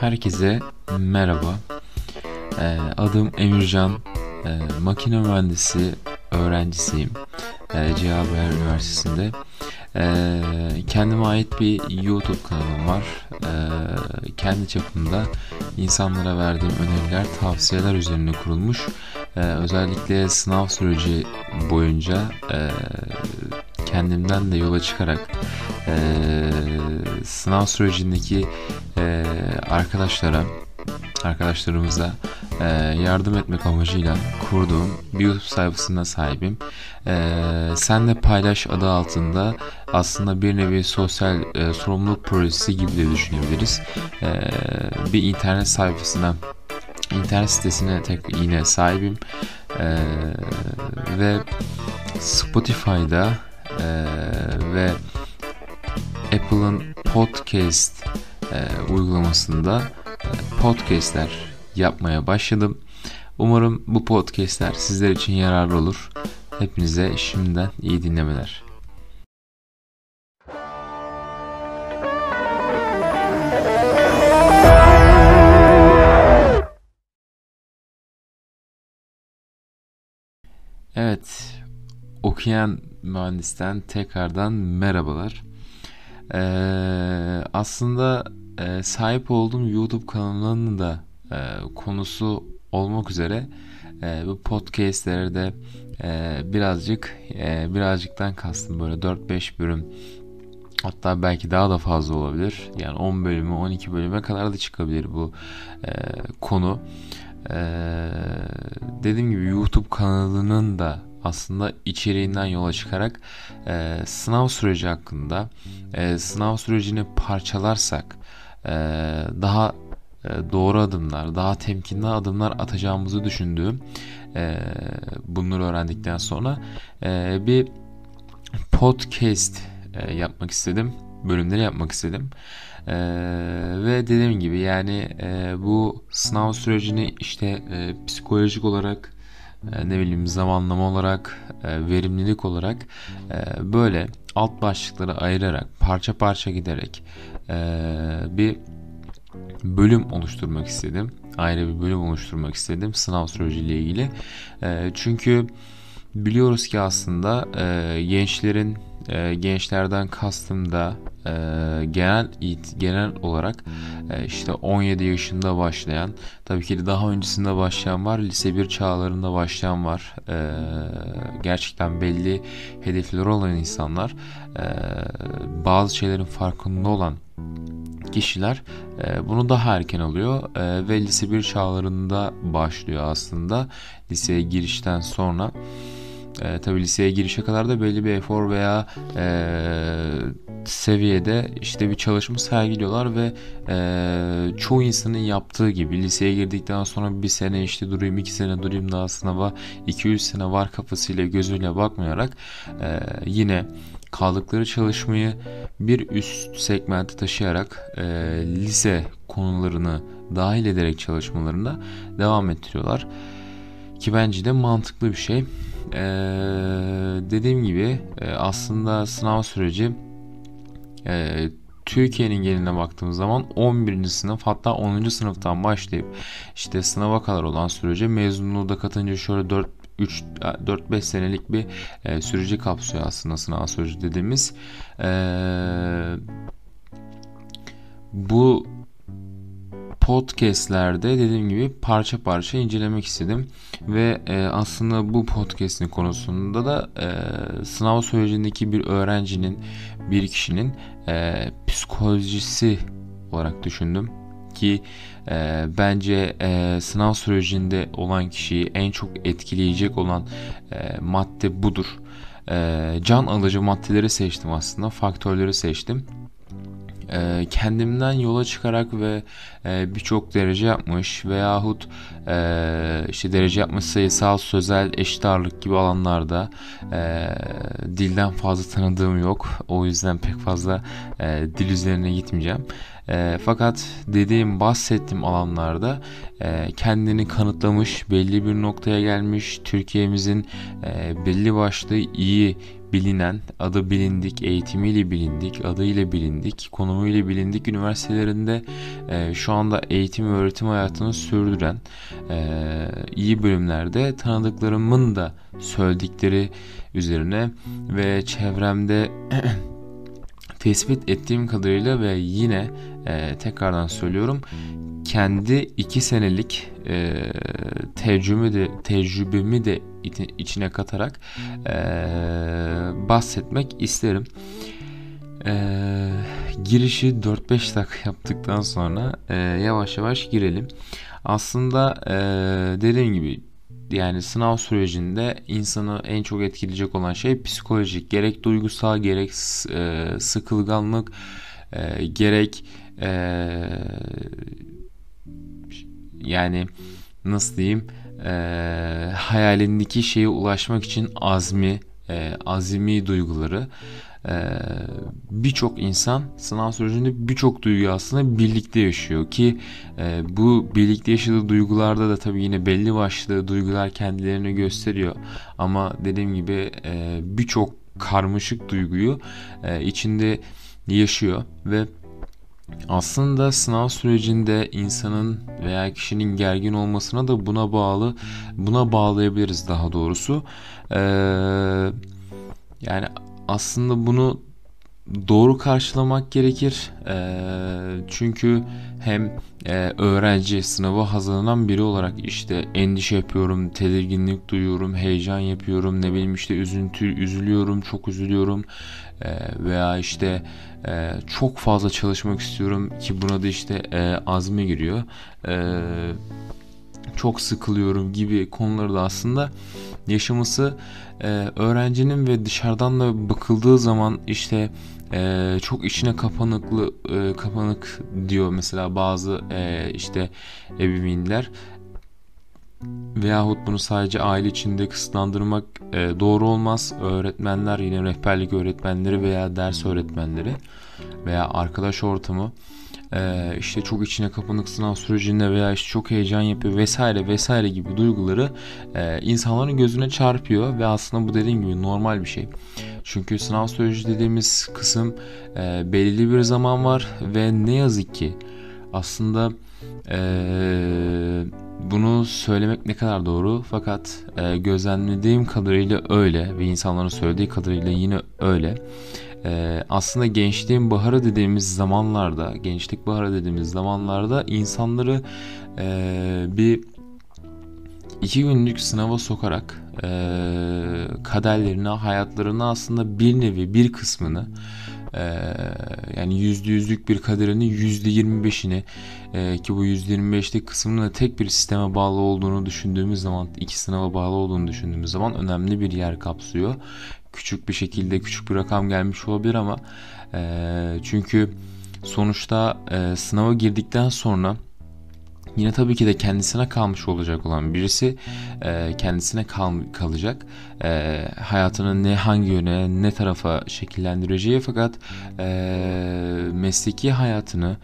Herkese merhaba. Ee, adım Emircan. Ee, makine mühendisi öğrencisiyim. Ee, CHBR Üniversitesi'nde. Ee, kendime ait bir YouTube kanalım var. Ee, kendi çapımda insanlara verdiğim öneriler, tavsiyeler üzerine kurulmuş. Özellikle sınav süreci boyunca kendimden de yola çıkarak e, sınav sürecindeki e, arkadaşlara arkadaşlarımıza e, yardım etmek amacıyla kurduğum bir YouTube sayfasına sahibim. E, Sen de paylaş adı altında aslında bir nevi sosyal e, sorumluluk projesi gibi de düşünebiliriz. E, bir internet sayfasına internet sitesine tek yine sahibim. E, ve Spotify'da e, ve Apple'ın podcast e, uygulamasında e, podcastler yapmaya başladım. Umarım bu podcastler sizler için yararlı olur. Hepinize şimdiden iyi dinlemeler. Evet, okuyan mühendisten tekrardan merhabalar. Ee, aslında e, sahip olduğum YouTube kanalının da e, konusu olmak üzere e, bu podcastlerde e, birazcık e, birazcıktan kastım böyle 4-5 bölüm hatta belki daha da fazla olabilir. Yani 10 bölümü 12 bölüme kadar da çıkabilir bu e, konu. E, dediğim gibi YouTube kanalının da aslında içeriğinden yola çıkarak e, sınav süreci hakkında e, sınav sürecini parçalarsak e, daha e, doğru adımlar, daha temkinli adımlar atacağımızı düşündüğüm e, bunları öğrendikten sonra e, bir podcast e, yapmak istedim. Bölümleri yapmak istedim. Ee, ve dediğim gibi yani e, bu sınav sürecini işte e, psikolojik olarak ne bileyim zamanlama olarak, e, verimlilik olarak e, böyle alt başlıkları ayırarak, parça parça giderek bir bölüm oluşturmak istedim. Ayrı bir bölüm oluşturmak istedim sınav süreciyle ilgili. Çünkü biliyoruz ki aslında gençlerin gençlerden kastım da e, genel genel olarak e, işte 17 yaşında başlayan tabii ki daha öncesinde başlayan var lise 1 çağlarında başlayan var e, gerçekten belli hedefleri olan insanlar e, bazı şeylerin farkında olan kişiler e, bunu daha erken alıyor e, ve lise 1 çağlarında başlıyor aslında liseye girişten sonra. E, tabii liseye girişe kadar da belli bir efor veya e, seviyede işte bir çalışma sergiliyorlar ve e, çoğu insanın yaptığı gibi liseye girdikten sonra bir sene işte durayım iki sene durayım daha sınava 200 sene var kafasıyla gözüyle bakmayarak e, yine kaldıkları çalışmayı bir üst segmente taşıyarak e, lise konularını dahil ederek çalışmalarına devam ettiriyorlar. Ki bence de mantıklı bir şey. Ee, dediğim gibi e, aslında sınav süreci e, Türkiye'nin geneline baktığımız zaman 11. sınıf hatta 10. sınıftan başlayıp işte sınava kadar olan sürece mezunluğu da katınca şöyle 4 3 4-5 senelik bir e, süreci kapsıyor aslında sınav süreci dediğimiz. E, bu podcastlerde dediğim gibi parça parça incelemek istedim. Ve e, aslında bu podcast'in konusunda da e, sınav sürecindeki bir öğrencinin bir kişinin e, psikolojisi olarak düşündüm. Ki e, bence e, sınav sürecinde olan kişiyi en çok etkileyecek olan e, madde budur. E, can alıcı maddeleri seçtim aslında, faktörleri seçtim e, kendimden yola çıkarak ve e, birçok derece yapmış veyahut e, işte derece yapmış sayısal, sözel, eşit ağırlık gibi alanlarda e, dilden fazla tanıdığım yok. O yüzden pek fazla e, dil üzerine gitmeyeceğim. E, fakat dediğim bahsettiğim alanlarda e, kendini kanıtlamış, belli bir noktaya gelmiş, Türkiye'mizin e, belli başlı iyi bilinen, adı bilindik, eğitimiyle bilindik, adıyla bilindik, konumuyla bilindik üniversitelerinde e, şu anda eğitim ve öğretim hayatını sürdüren e, iyi bölümlerde tanıdıklarımın da söyledikleri üzerine ve çevremde tespit ettiğim kadarıyla ve yine e, tekrardan söylüyorum kendi iki senelik e, tecrübemi de tecrübemi de içine katarak e, bahsetmek isterim. E, girişi 4-5 dakika yaptıktan sonra e, yavaş yavaş girelim. Aslında e, dediğim gibi yani sınav sürecinde insanı en çok etkileyecek olan şey psikolojik gerek duygusal gerek e, sıkılganlık e, gerek e, yani nasıl diyeyim e, hayalindeki şeye ulaşmak için azmi e, azimi duyguları birçok insan sınav sürecinde birçok duygu aslında birlikte yaşıyor ki e, bu birlikte yaşadığı duygularda da tabii yine belli başlı duygular kendilerini gösteriyor ama dediğim gibi e, birçok karmaşık duyguyu e, içinde yaşıyor ve aslında sınav sürecinde insanın veya kişinin gergin olmasına da buna bağlı buna bağlayabiliriz daha doğrusu. Ee, yani aslında bunu doğru karşılamak gerekir. Ee, çünkü hem e, öğrenci sınava hazırlanan biri olarak işte endişe yapıyorum, tedirginlik duyuyorum, heyecan yapıyorum, ne bileyim işte üzüntü, üzülüyorum, çok üzülüyorum e, veya işte e, çok fazla çalışmak istiyorum ki buna da işte e, azme giriyor. E, çok sıkılıyorum gibi konuları da aslında yaşaması e, öğrencinin ve dışarıdan da bakıldığı zaman işte e, çok içine kapanıklı e, kapanık diyor mesela bazı e, işte ebeveynler veyahut bunu sadece aile içinde kısıtlandırmak e, doğru olmaz. Öğretmenler yine rehberlik öğretmenleri veya ders öğretmenleri veya arkadaş ortamı e, işte çok içine kapanık sınav sürecinde veya işte çok heyecan yapıyor vesaire vesaire gibi duyguları e, insanların gözüne çarpıyor ve aslında bu dediğim gibi normal bir şey. Çünkü sınav süreci dediğimiz kısım e, belirli bir zaman var ve ne yazık ki aslında eee bunu söylemek ne kadar doğru fakat e, gözlemlediğim kadarıyla öyle ve insanların söylediği kadarıyla yine öyle. E, aslında gençliğin baharı dediğimiz zamanlarda, gençlik baharı dediğimiz zamanlarda insanları e, bir iki günlük sınava sokarak e, kaderlerine, hayatlarına aslında bir nevi bir kısmını ee, yani yüzde yüzlük bir kaderini yüzde yirmi beşini e, ki bu yüzde yirmi beşlik kısmının da tek bir sisteme bağlı olduğunu düşündüğümüz zaman iki sınava bağlı olduğunu düşündüğümüz zaman önemli bir yer kapsıyor. Küçük bir şekilde küçük bir rakam gelmiş olabilir ama e, çünkü sonuçta e, sınava girdikten sonra Yine tabii ki de kendisine kalmış olacak olan birisi e, kendisine kal, kalacak. E, hayatını ne hangi yöne ne tarafa şekillendireceği fakat e, mesleki hayatını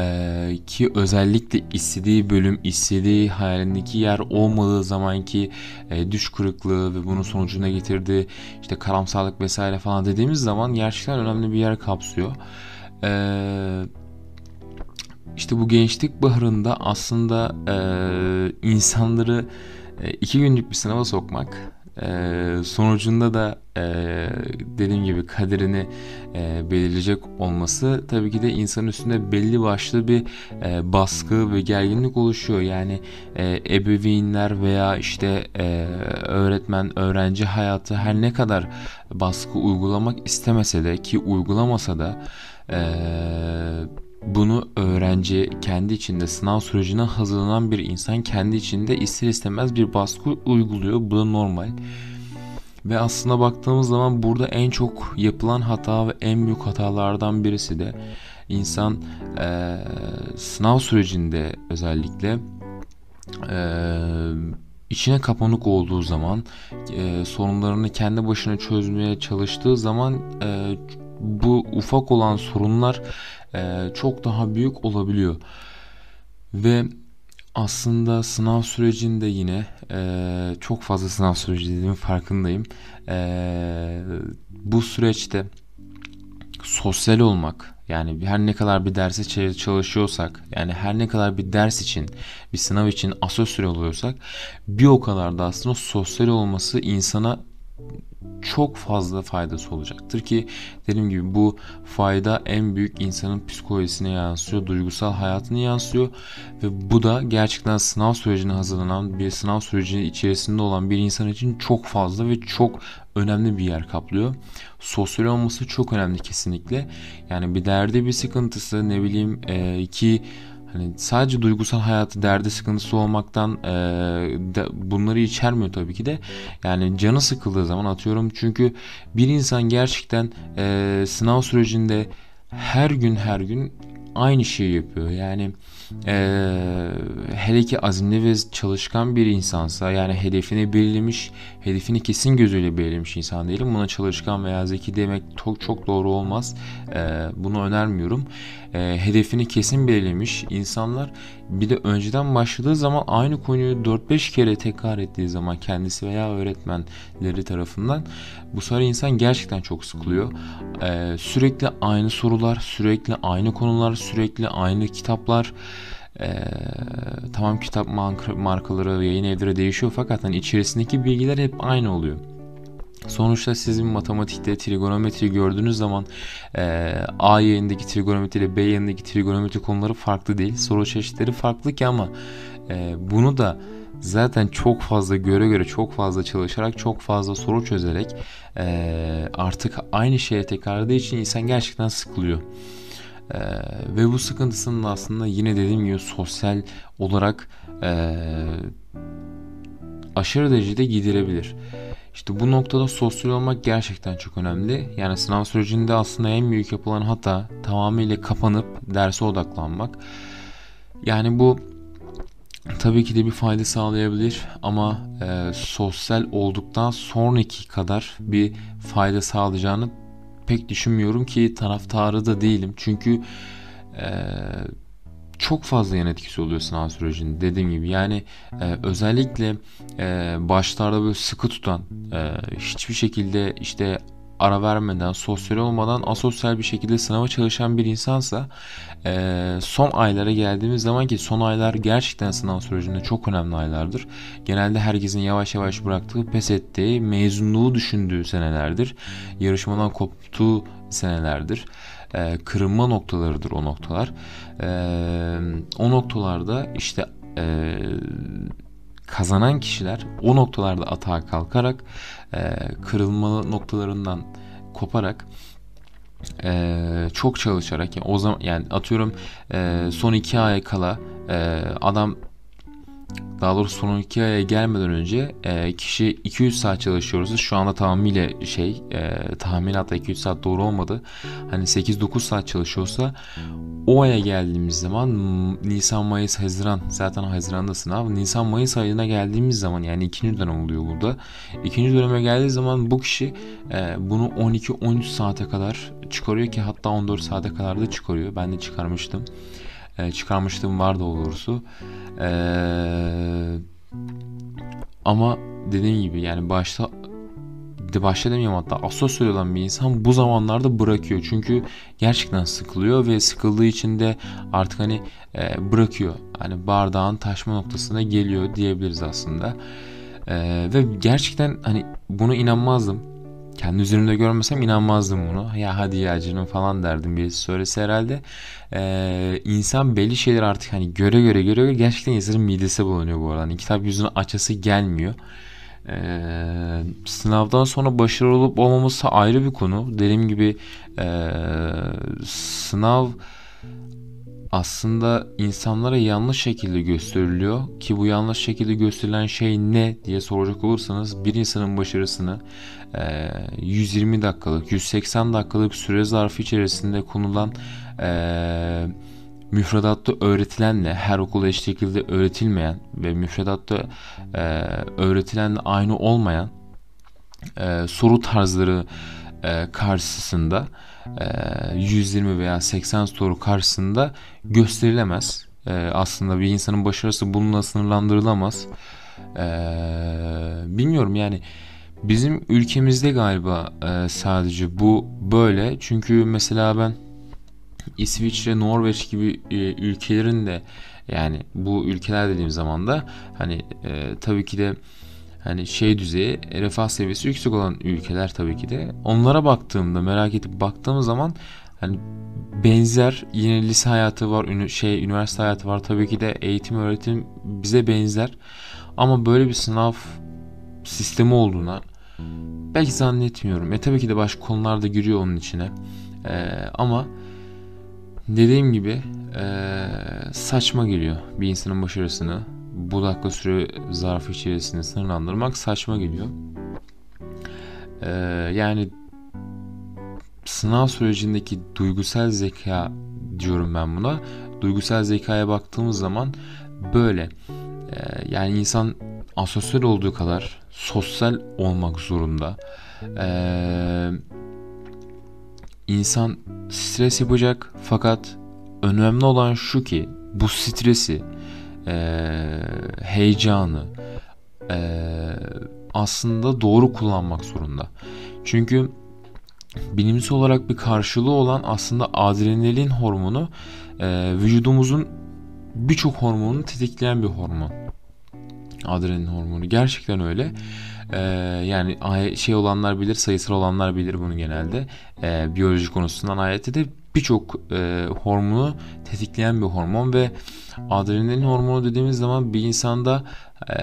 ee, ki özellikle istediği bölüm, istediği hayalindeki yer olmadığı zamanki e, düş kırıklığı ve bunun sonucunda getirdiği işte karamsarlık vesaire falan dediğimiz zaman gerçekten önemli bir yer kapsıyor. Ee, işte bu gençlik baharında aslında e, insanları e, iki günlük bir sınava sokmak e, sonucunda da e, dediğim gibi kaderini e, belirleyecek olması tabii ki de insanın üstünde belli başlı bir e, baskı ve gerginlik oluşuyor. Yani e, ebeveynler veya işte e, öğretmen, öğrenci hayatı her ne kadar baskı uygulamak istemese de ki uygulamasa da e, bunu öğrenci kendi içinde sınav sürecine hazırlanan bir insan kendi içinde ister istemez bir baskı uyguluyor. Bu da normal. Ve aslında baktığımız zaman burada en çok yapılan hata ve en büyük hatalardan birisi de insan e, sınav sürecinde özellikle e, içine kapanık olduğu zaman e, sorunlarını kendi başına çözmeye çalıştığı zaman e, bu ufak olan sorunlar e, çok daha büyük olabiliyor. Ve aslında sınav sürecinde yine e, çok fazla sınav süreci dediğimin farkındayım. E, bu süreçte sosyal olmak yani her ne kadar bir derse çalışıyorsak yani her ne kadar bir ders için bir sınav için asosyal oluyorsak bir o kadar da aslında sosyal olması insana çok fazla faydası olacaktır ki dediğim gibi bu fayda en büyük insanın psikolojisine yansıyor, duygusal hayatına yansıyor ve bu da gerçekten sınav sürecine hazırlanan bir sınav süreci içerisinde olan bir insan için çok fazla ve çok önemli bir yer kaplıyor. Sosyal olması çok önemli kesinlikle. Yani bir derdi bir sıkıntısı ne bileyim e, ki Hani sadece duygusal hayatı derdi sıkıntısı olmaktan e, de, bunları içermiyor tabii ki de. Yani canı sıkıldığı zaman atıyorum çünkü bir insan gerçekten e, sınav sürecinde her gün her gün aynı şeyi yapıyor. Yani ee, hele ki azimli ve çalışkan bir insansa yani hedefini belirlemiş, hedefini kesin gözüyle belirlemiş insan değilim. Buna çalışkan veya zeki demek çok çok doğru olmaz. Ee, bunu önermiyorum. Ee, hedefini kesin belirlemiş insanlar bir de önceden başladığı zaman aynı konuyu 4-5 kere tekrar ettiği zaman kendisi veya öğretmenleri tarafından bu sefer insan gerçekten çok sıkılıyor. Ee, sürekli aynı sorular, sürekli aynı konular, sürekli aynı kitaplar. Ee, tamam kitap markaları, yayın evleri değişiyor fakat hani içerisindeki bilgiler hep aynı oluyor. Sonuçta sizin matematikte trigonometri gördüğünüz zaman e, A yayındaki trigonometri ile B yayındaki trigonometri konuları farklı değil. Soru çeşitleri farklı ki ama e, bunu da zaten çok fazla göre göre çok fazla çalışarak çok fazla soru çözerek e, artık aynı şeye tekrarladığı için insan gerçekten sıkılıyor. Ee, ve bu sıkıntısının aslında yine dediğim gibi sosyal olarak e, aşırı derecede giderebilir. İşte bu noktada sosyal olmak gerçekten çok önemli. Yani sınav sürecinde aslında en büyük yapılan hata tamamıyla kapanıp derse odaklanmak. Yani bu tabii ki de bir fayda sağlayabilir ama e, sosyal olduktan sonraki kadar bir fayda sağlayacağını pek düşünmüyorum ki taraftarı da değilim. Çünkü e, çok fazla yan etkisi oluyor sınav sürecinde dediğim gibi. Yani e, özellikle e, başlarda böyle sıkı tutan e, hiçbir şekilde işte ara vermeden, sosyal olmadan asosyal bir şekilde sınava çalışan bir insansa e, son aylara geldiğimiz zaman ki son aylar gerçekten sınav sürecinde çok önemli aylardır. Genelde herkesin yavaş yavaş bıraktığı, pes ettiği, mezunluğu düşündüğü senelerdir. Yarışmadan koptuğu senelerdir. E, kırılma noktalarıdır o noktalar. E, o noktalarda işte e, kazanan kişiler o noktalarda atağa kalkarak e, kırılma noktalarından koparak e, çok çalışarak yani o zaman yani atıyorum e, son iki aya kala e, adam daha doğrusu son iki aya gelmeden önce e, kişi 200 saat çalışıyoruz. Şu anda tamamıyla şey e, tahminatta 200 saat doğru olmadı. Hani 8-9 saat çalışıyorsa o aya geldiğimiz zaman Nisan, Mayıs, Haziran zaten Haziran'da sınav. Nisan, Mayıs ayına geldiğimiz zaman yani ikinci dönem oluyor burada. İkinci döneme geldiği zaman bu kişi e, bunu 12-13 saate kadar çıkarıyor ki hatta 14 saate kadar da çıkarıyor. Ben de çıkarmıştım. E, çıkarmışlığım var doğrusu. E, ama dediğim gibi yani başta de başta demeyeyim hatta asosyal olan bir insan bu zamanlarda bırakıyor. Çünkü gerçekten sıkılıyor ve sıkıldığı için de artık hani e, bırakıyor. Hani bardağın taşma noktasına geliyor diyebiliriz aslında. E, ve gerçekten hani buna inanmazdım kendi üzerimde görmesem inanmazdım bunu. Ya hadi ya canım falan derdim birisi söylese herhalde. Ee, insan belli şeyler artık hani göre göre göre göre gerçekten insanın midesi bulunuyor bu arada. Hani kitap yüzünü açası gelmiyor. Ee, sınavdan sonra başarılı olup olmaması ayrı bir konu. Dediğim gibi e, sınav aslında insanlara yanlış şekilde gösteriliyor ki bu yanlış şekilde gösterilen şey ne diye soracak olursanız bir insanın başarısını 120 e, dakikalık 180 dakikalık süre zarfı içerisinde konulan müfredatta öğretilenle her okula eşit şekilde öğretilmeyen ve müfredatta öğretilenle aynı olmayan soru tarzları karşısında 120 veya 80 soru karşısında gösterilemez. E, aslında bir insanın başarısı bununla sınırlandırılamaz. E, bilmiyorum yani bizim ülkemizde galiba e, sadece bu böyle. Çünkü mesela ben İsviçre, Norveç gibi e, ülkelerin de yani bu ülkeler dediğim zaman da hani e, tabii ki de hani şey düzeyi refah seviyesi yüksek olan ülkeler tabii ki de onlara baktığımda merak edip baktığım zaman hani benzer yine lise hayatı var şey üniversite hayatı var tabii ki de eğitim öğretim bize benzer ama böyle bir sınav sistemi olduğuna belki zannetmiyorum. E tabii ki de başka konular da giriyor onun içine. E, ama dediğim gibi e, saçma geliyor bir insanın başarısını bu dakika süre zarfı içerisinde sınırlandırmak saçma geliyor. Ee, yani sınav sürecindeki duygusal zeka diyorum ben buna. Duygusal zekaya baktığımız zaman böyle. Ee, yani insan asosyal olduğu kadar sosyal olmak zorunda. Ee, insan stres yapacak fakat önemli olan şu ki bu stresi e, heyecanı e, aslında doğru kullanmak zorunda. Çünkü bilimsel olarak bir karşılığı olan aslında adrenalin hormonu e, vücudumuzun birçok hormonunu tetikleyen bir hormon. Adrenalin hormonu gerçekten öyle. Ee, yani şey olanlar bilir, sayısal olanlar bilir bunu genelde. Ee, biyoloji konusundan ayette de birçok e, hormonu tetikleyen bir hormon ve adrenalin hormonu dediğimiz zaman bir insanda e,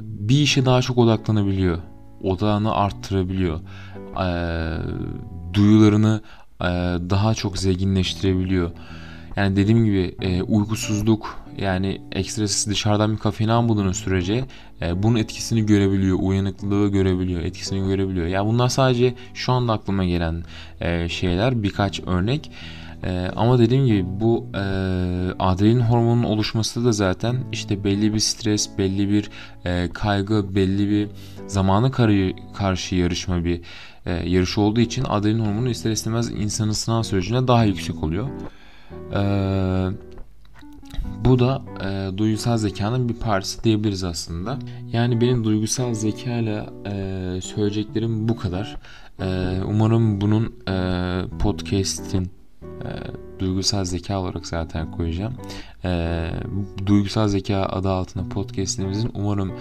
bir işe daha çok odaklanabiliyor. Odağını arttırabiliyor. E, duyularını e, daha çok zenginleştirebiliyor. Yani dediğim gibi e, uykusuzluk yani ekstrası dışarıdan bir kafein almadığınız sürece e, bunun etkisini görebiliyor. Uyanıklılığı görebiliyor. Etkisini görebiliyor. Ya yani bunlar sadece şu anda aklıma gelen e, şeyler. Birkaç örnek. E, ama dediğim gibi bu e, adrenalin hormonunun oluşması da zaten işte belli bir stres, belli bir e, kaygı, belli bir zamanı karşı yarışma bir e, yarış olduğu için adrenalin hormonu ister istemez insanın sınav sürecinde daha yüksek oluyor. Eee bu da e, duygusal zekanın bir parçası diyebiliriz aslında. Yani benim duygusal zekayla e, söyleyeceklerim bu kadar. E, umarım bunun e, podcast'in e, duygusal zeka olarak zaten koyacağım. E, duygusal zeka adı altında podcast'imizin umarım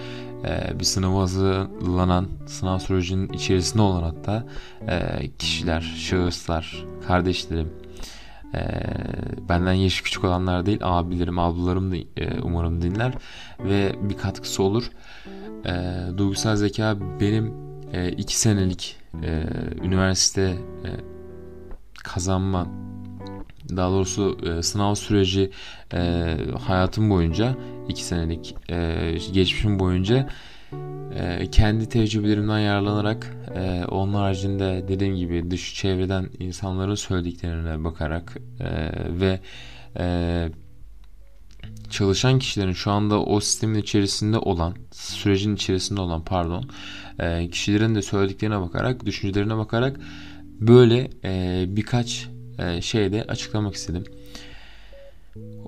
e, bir sınava hazırlanan, sınav sürecinin içerisinde olan hatta e, kişiler, şahıslar, kardeşlerim, e, benden yaşı küçük olanlar değil abilerim ablalarım da e, umarım dinler ve bir katkısı olur. E, duygusal zeka benim e, iki senelik e, üniversite e, kazanma daha doğrusu e, sınav süreci e, hayatım boyunca iki senelik e, geçmişim boyunca e, kendi tecrübelerimden yararlanarak e, onun haricinde dediğim gibi dış çevreden insanların söylediklerine bakarak e, ve e, çalışan kişilerin şu anda o sistemin içerisinde olan sürecin içerisinde olan pardon e, kişilerin de söylediklerine bakarak düşüncelerine bakarak böyle birkaç şeyde açıklamak istedim.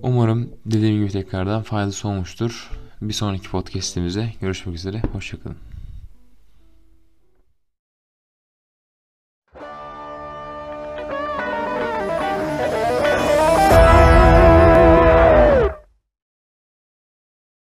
Umarım dediğim gibi tekrardan faydası olmuştur. Bir sonraki podcast'imize görüşmek üzere. Hoşçakalın.